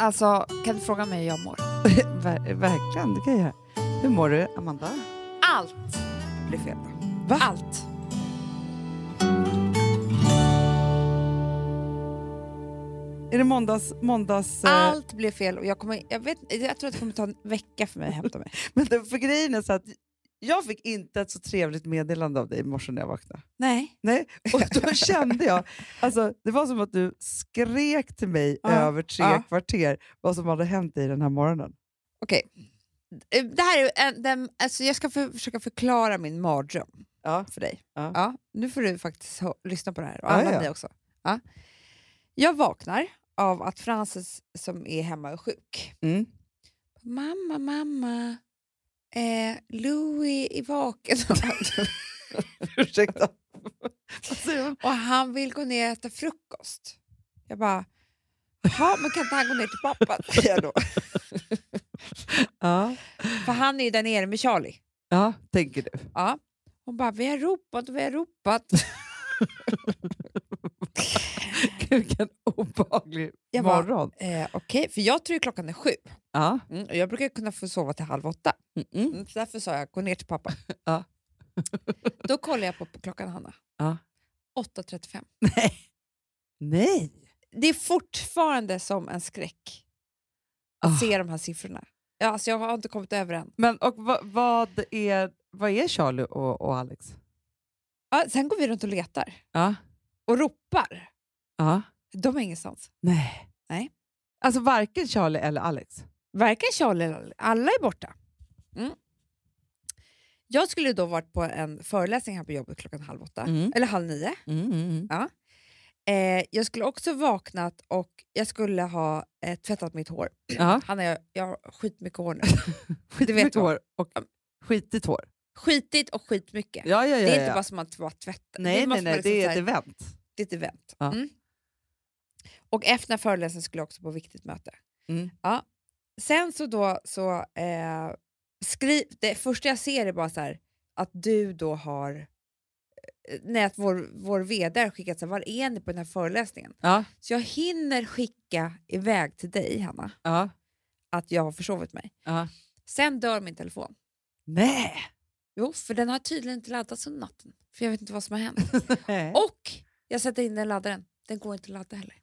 Alltså, kan du fråga mig hur jag mår? Ver verkligen, det kan jag göra. Hur mår du, Amanda? Allt blir fel. Va? Allt. Är det måndags... måndags eh, Allt blev fel och jag, kommer, jag, vet, jag tror att det kommer ta en vecka för mig att hämta mig. Men det, för grejen är så att jag fick inte ett så trevligt meddelande av dig i morse när jag vaknade. Nej. Nej, och då kände jag, alltså, det var som att du skrek till mig Ja, över tre ja. kvarter vad som hade hänt dig den här morgonen. Okej. Eh, Det här är en, den, alltså jag ska för, försöka förklara min mardröm Ja. för dig. Ja. Nu får du faktiskt lyssna på det här och alla ja. ni också. Ja. Jag vaknar av att Frances som är hemma är sjuk. Mm. Mamma, mamma, eh, Louis är vaken Ursäkta. Man? och han vill gå ner och äta frukost. Jag bara, jaha, men kan inte han gå ner till pappa? säger jag då. Ja. För han är ju där nere med Charlie. ja, tänker du. Ja. Hon bara, vi har ropat och vi har ropat. Vilken obehaglig Jag bara, morgon. Eh, Okej, för jag tror klockan är sju. Ja. Mm, och jag brukar kunna få sova till halv åtta. Mm. Mm, så därför sa jag, gå ner till pappa. Ja. Då kollar jag på, på klockan, Hanna. Ja. 8.35. Nej. Nej. Det är fortfarande som en skräck att Ah. se de här siffrorna. Ja, alltså jag har inte kommit över än. Men och vad, vad, är, vad är Charlie och, och Alex? Ja, sen går vi runt och letar Ja. och ropar. Ja. De är ingenstans. Nej. Nej. Alltså varken Charlie eller Alex? Varken Charlie eller alla är borta. Mm. Jag skulle då varit på en föreläsning här på jobbet klockan halv åtta, Mm. eller halv nio. Mm, mm, mm. Eh, jag skulle också vaknat och jag skulle ha eh, tvättat mitt hår. Ja. Hanna, jag, jag har skitmycket hår nu. Skitmycket hår och skitigt hår. Skitigt och skitmycket. Ja, ja, ja, det är ja. inte bara som att bara tvätta. Nej, nej, måste nej, man det är liksom ett event. det är ett event. Ja. Mm. Och efter föreläsningen skulle jag också på viktigt möte. Mm. Ja. Sen så då, så eh, skriv, det första jag ser är bara så här, att du då har, eh, nej, att vår, vår vd har skickat så här, var är ni på den här föreläsningen? Ja. Så jag hinner skicka iväg till dig, Hanna, Ja. att jag har försovit mig. Ja. Sen dör min telefon. Nej. Jo, för den har tydligen inte laddats under natten. För jag vet inte vad som har hänt. Och jag sätter in den i laddaren. Den går inte att ladda heller.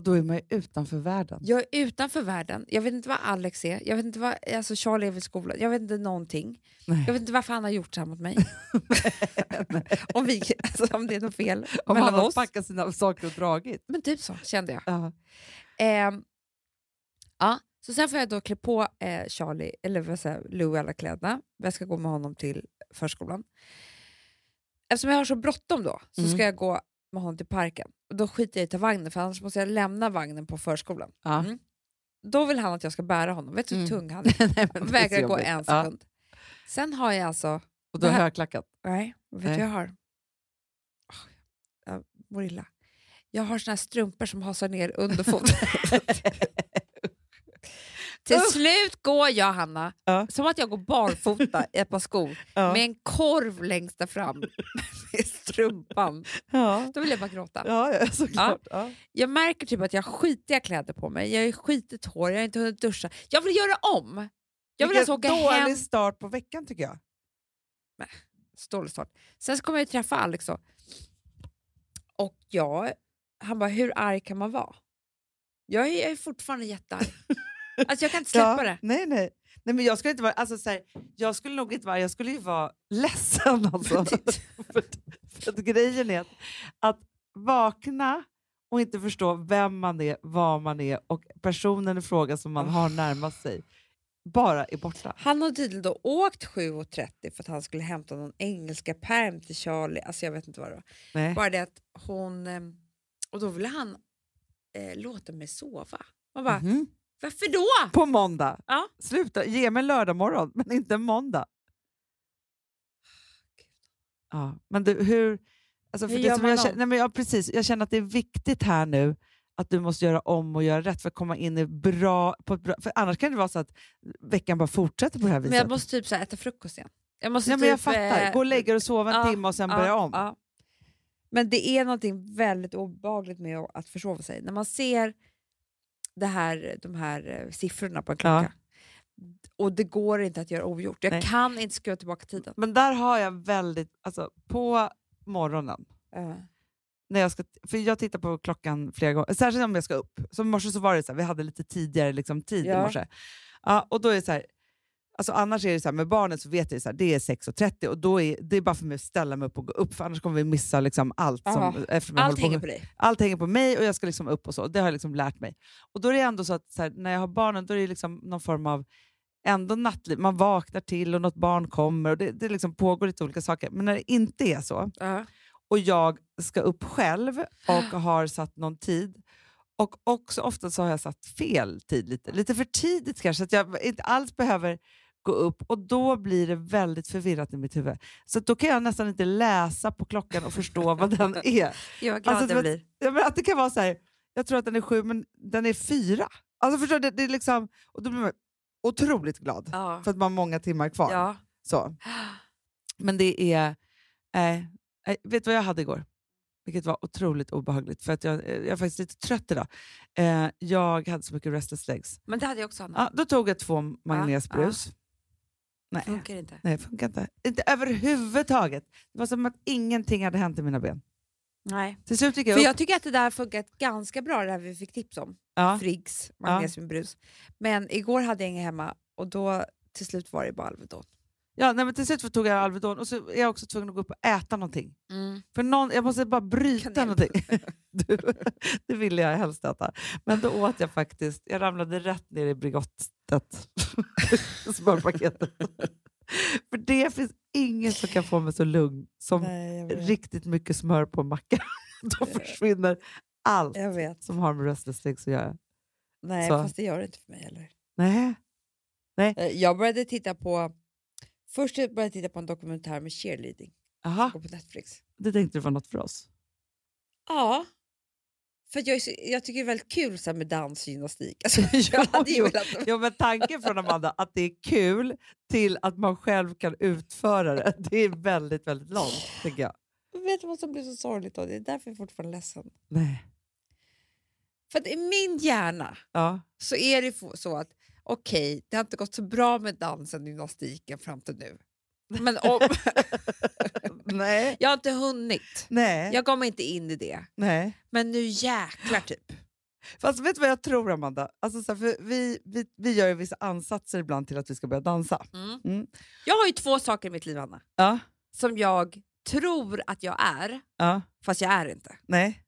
Och då är man ju utanför världen. Jag är utanför världen. Jag vet inte vad Alex är. Jag vet inte vad alltså Charlie är vid skolan. Jag vet inte någonting. Nej. Jag vet inte varför han har gjort så här mot mig. om, vi, alltså, om det är något fel Om mellan han har oss. packat sina saker och dragit. Men typ så kände jag. Ja. Ehm, ja, så sen får jag då klä på eh, Charlie, eller vad säger Louie alla kläderna. Jag ska gå med honom till förskolan. Eftersom jag har så bråttom då så Mm. ska jag gå med honom till parken. Och då skiter jag i att ta vagnen för annars måste jag lämna vagnen på förskolan. Ja. Mm. Då vill han att jag ska bära honom. Vet du hur Mm. tung han är? Nej, så Vägrar gå en Ja. sekund. Sen har jag alltså... Och Det här- högklackat. Nej, vet du vad jag har? Oh, jag mår illa. Jag har såna här strumpor som hasar ner under foten. Till slut går jag, Hanna, Ja. som att jag går barfota i ett par skor Ja. med en korv längst där fram med strumpan. Ja. Då vill jag bara gråta. Ja, såklart. Ja. Jag märker typ att jag har skitiga kläder på mig, jag har skitigt hår, jag har inte hunnit duscha. Jag vill göra om! Jag vill alltså Vilken åka dålig hem. start på veckan tycker jag. Dålig start. Sen så kommer jag träffa Alex då. och jag, han bara, hur arg kan man vara? Jag är, jag är fortfarande jättearg. alltså jag kan inte släppa det. Nej, nej. Nej, men jag skulle inte vara... Alltså, så här, jag skulle nog inte vara... Jag skulle ju vara ledsen alltså. för, för att grejen är att, att vakna och inte förstå vem man är, vad man är och personen i fråga som man har närmat sig bara är borta. Han har tydligen då åkt 7.30 för att han skulle hämta någon engelska perm till Charlie. Alltså jag vet inte vad det var. Nej. Bara det att hon... eh, Och då ville han eh, låta mig sova. Man bara, Mhm. Varför då? På måndag. Ja. Sluta, ge mig lördag morgon, men inte måndag. Ja, men du, hur... Alltså Hur gör man jag, känner, nej men jag, precis, jag känner att det är viktigt här nu att du måste göra om och göra rätt för att komma in i bra, på bra... För annars kan det vara så att veckan bara fortsätter på det här viset. Men jag måste typ så äta frukost igen. Jag måste ja, men jag typ, fattar. eh, Gå och lägga dig och sova en ja, timme och sen ja, börja om. ja. Men det är någonting väldigt obehagligt med att försova sig. När man ser det här, de här eh, siffrorna på en klocka. Och det går inte att göra ogjort. Jag Nej. kan inte skruva tillbaka tiden. Men där har jag väldigt, alltså på morgonen, Uh, när jag ska, för jag tittar på klockan flera gånger, särskilt om jag ska upp. Som i morse så var det så här, vi hade lite tidigare liksom, tid i Ja. morse. Ja, och då är det så här, alltså annars är det så här, med barnen så vet jag så här, det är 6.30 och då är det är bara för mig att ställa mig upp och gå upp, för annars kommer vi missa liksom allt. Som, Ja. eftersom allt på hänger på dig. allt hänger på mig och jag ska liksom upp och så. Det har jag liksom lärt mig. Och då är det ändå så att så här, när jag har barnen då är det liksom någon form av ändå nattliv. Man vaknar till och något barn kommer och det, det liksom pågår lite olika saker. Men när det inte är så Ja. och jag ska upp själv och har satt någon tid och också ofta så har jag satt fel tid lite, lite för tidigt kanske, att jag inte alls behöver gå upp och då blir det väldigt förvirrat i mitt huvud. Så att då kan jag nästan inte läsa på klockan och förstå vad den är. Jag vad glad Alltså, vet- blir. Ja, men att det kan vara så här, jag tror att den är sju men den är fyra. Alltså förstår du, det, det är liksom, och då blir man otroligt glad Ja. för att man har många timmar kvar. Ja. Så. Men det är, eh, eh, vet du vad jag hade igår? Vilket var otroligt obehagligt för att jag, eh, jag är faktiskt lite trött idag. Eh, jag hade så mycket restless legs. Men det hade jag också Anna. Ja, då tog jag två magnesiumbrus. Nej, Funkar inte. nej, funkar inte. Inte överhuvudtaget. Det var som att ingenting hade hänt i mina ben. Nej. Till slut gick jag För upp. jag tycker att det där har funkat ganska bra, det här vi fick tips om. ja. Friggs magnesiumbrus. Men igår hade jag inga hemma och då till slut var det bara Alvedon. Ja, nej, men till slut tog jag Alvedon och så är jag också tvungen att gå upp och äta någonting. För någon, jag måste bara bryta Kanel. någonting. Du, det ville jag helst äta. Men då åt jag faktiskt, jag ramlade rätt ner i Bregottet, smörpaketet. För det finns inget som kan få mig så lugn som Nej, riktigt mycket smör på en macka. Då försvinner allt som har med restless legs att göra. Nej, Så. fast det gör det inte för mig heller. Nej. Eh, Jag började titta på... Först började jag titta på en dokumentär med cheerleading Aha, på Netflix. det tänkte du var något för oss. Ja. För jag, så, jag tycker det är väldigt kul så med dans och gymnastik. Alltså, jag hade jo. velat... Jo, men tanken från Amanda att det är kul till att man själv kan utföra det, det är väldigt, väldigt långt, tycker jag. Vet du vad som blir så sorgligt då? Det är därför jag är fortfarande ledsen. Nej. För att i min hjärna Ja. så är det så att okej, det har inte gått så bra med dansen och gymnastiken fram till nu. Men om, Nej. jag har inte hunnit. Nej. Jag kommer inte in i det. Nej. Men nu jäklar typ. Fast vet du vad jag tror, Amanda? Alltså, så här, för vi, vi, vi gör ju vissa ansatser ibland till att vi ska börja dansa. Mm. Jag har ju två saker i mitt liv, Anna, Ja. som jag tror att jag är, Ja. fast jag är inte. Nej.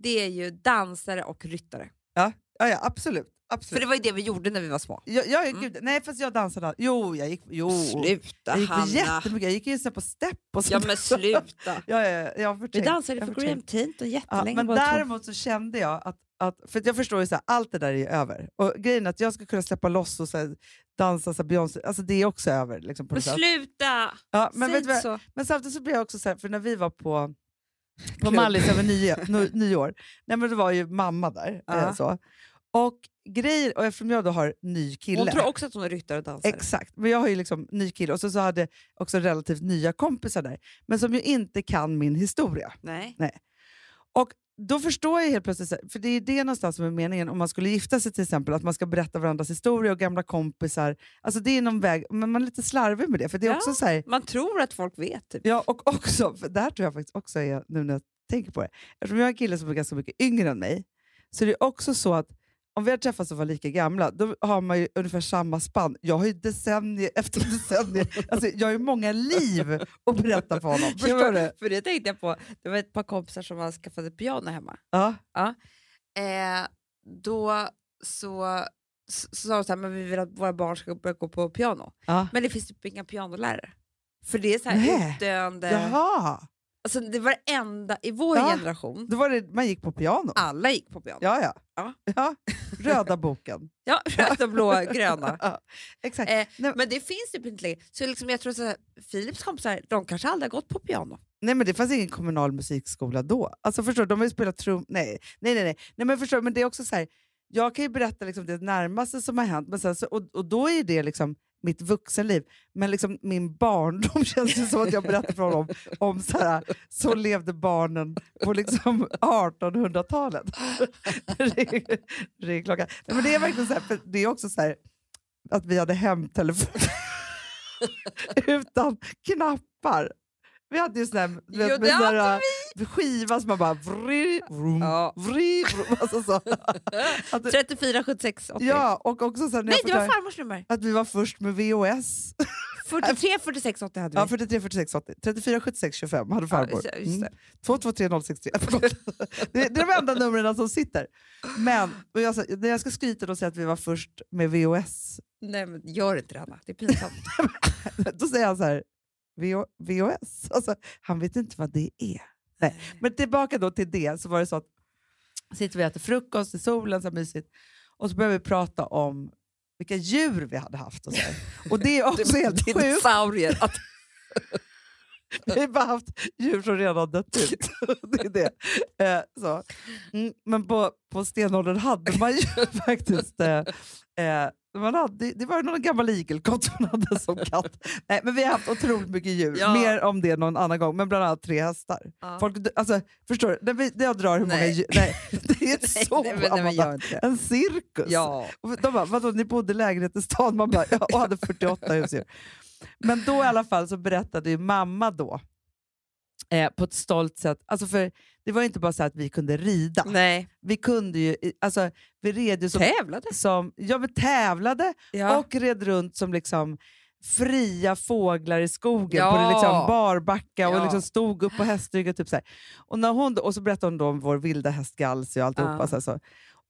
Det är ju dansare och ryttare. Ja, ja absolut. För absolut. det var ju det vi gjorde när vi var små. Jag, jag, Mm. gud, nej, fast jag dansade. Jo, jag gick, jo. Sluta jag gick på Hanna! jättemycket. Jag gick ju så på step och Ja sånt. men sluta! ja, ja, ja, jag Vi dansade Jag för Graham förträngt. Tinton Ja, jättelänge men däremot så kände jag att, att för att jag förstår ju så här, allt det där är över. Och grejen är att jag ska kunna släppa loss och så här, dansa så här Beyoncé, alltså det är också över. Liksom, på Men sluta! Ja, men, Säg vet så. men samtidigt så blir jag också så här, för när vi var på, på. Mallis över nio, no, nyår, nej, men det var ju mamma där. Ja. Eh, så. Och grejer, och eftersom jag då har ny kille. Hon tror också att hon är ryttare och dansare. Exakt, men jag har ju liksom ny kille och så, så hade också relativt nya kompisar där, men som ju inte kan min historia. Nej. Och då förstår jag helt plötsligt, för det är det någonstans som är meningen om man skulle gifta sig till exempel, att man ska berätta varandras historia och gamla kompisar. Alltså det är någon väg, men man är lite slarvig med det. För det är Ja. också så här, Man tror att folk vet. Typ. ja, och också, för det här tror jag faktiskt också är, nu när jag tänker på det, eftersom jag har en kille som är ganska mycket yngre än mig, så är det också så att om vi har träffats och var lika gamla, då har man ju ungefär samma spann. Jag har ju decennier efter decennier, alltså jag har ju många liv att berätta för honom. Förstår du? För det tänkte jag på, det var ett par kompisar som har skaffat ett piano hemma. Ja. Eh, då så så så sa de så här, men vi vill att våra barn ska börja gå på piano. Ja. Men det finns typ inga pianolärare. För det är så här utdöende. Jaha, Alltså, det var det enda i vår Ja. generation. då var det, man gick på piano. Alla gick på piano. Ja, ja. Ja. ja. Röda boken. Ja, röda, blå, gröna. Ja, exakt. Eh, Nej, men det finns typ inte längre. Så liksom jag tror så här, Philips kompisar, de kanske aldrig har gått på piano. nej, men det fanns ingen kommunal musikskola då. Alltså, förstår du, de har ju spelat trum... Nej, nej, nej. nej. nej men förstår men det är också så här, jag kan ju berätta liksom det närmaste som har hänt, men sen så, och, och då är det liksom mitt vuxenliv. Men liksom min barndom känns det som att jag berättar för honom om så, här, så levde barnen på liksom 1800-talet. Ring- ring klockan. Men det är verkligen så här, för det är också så här att vi hade hemtelefon utan knappar. Vi hade ju sån här, vet, Jo, med sån hade här, skiva som man bara... Vri, vrum, Ja. vri, vrum, alltså så. Att det- 34, 76, 80. Ja, och också sen när Nej, det var farmors nummer. att vi var först med VHS. 43, 46, 80 hade vi. Ja, 43, 46, 80. 34, 76, 25 hade farmor. Ja, just det. Mm. 223 063. Förlåt. det, det är de enda numren som sitter. Men jag, sa- när jag ska skryta och säga att vi var först med VHS, Nej, men gör inte det, Anna. Det är pinsamt. då säger han så här, "VH VHS? Alltså, han vet inte vad det är. Nej. Men tillbaka då till det, så var det så att sitter vi och äter frukost i solen, så mysigt, och så börjar vi prata om vilka djur vi hade haft. Och, så här. och det är också helt sjukt. Dinosaurier. Vi har bara haft djur som redan har dött ut. det är det. Eh, så. Mm, men på, på stenåldern hade man ju faktiskt... Eh, eh, man hade, det var någon gammal igelkott man hade som katt. Nej, men vi har haft otroligt mycket djur. Ja. Mer om det någon annan gång, men bland annat tre hästar. Ja. Folk, alltså, förstår du? När, vi, när jag drar hur många Nej. djur... Nej, det är Nej, så, nej, men- nej. En cirkus. Ja. Och de bara, vadå, ni bodde i lägenhet i stan? Man bara, ja, och hade 48 husdjur. Men då i alla fall så berättade ju mamma då, eh, på ett stolt sätt, alltså för det var ju inte bara så att vi kunde rida. Nej. Vi kunde ju, alltså, vi red ju som, Tävlade. som ja, men tävlade Ja. och red runt som liksom fria fåglar i skogen Ja. på det liksom barbacka och Ja. liksom stod upp på hästryggen. Typ så här. och, när hon, och så berättade hon då om vår vilda häst Galsi och alltihopa. Ja. Så här, så.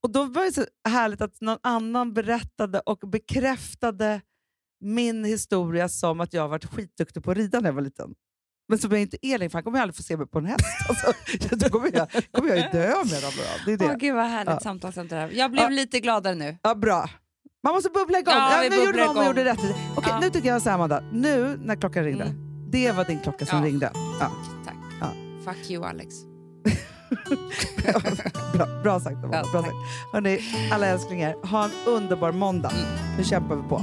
Och då var det så härligt att någon annan berättade och bekräftade min historia som att jag varit skitduktig på att rida när jag var liten. Men som jag inte är längre, för han kommer jag aldrig få se mig på en häst. Alltså, då kommer jag, kommer jag dö med dem. då. Det är det. Åh, gud vad härligt Ja. samtalsämne. Jag blev Ja. lite gladare nu. Ja, bra. Man måste bubbla igång. Ja, Ja, nu gjorde igång. gjorde rätt. Okej, Ja. Nu tycker jag så här, Amanda. Nu när klockan ringde, Mm. det var din klocka som Ja. ringde. Ja. Tack. Ja. Fuck you Alex. bra, bra sagt, Amanda. Ja, bra sagt. Hörrni, alla älsklingar, ha en underbar måndag. Nu kämpar vi på.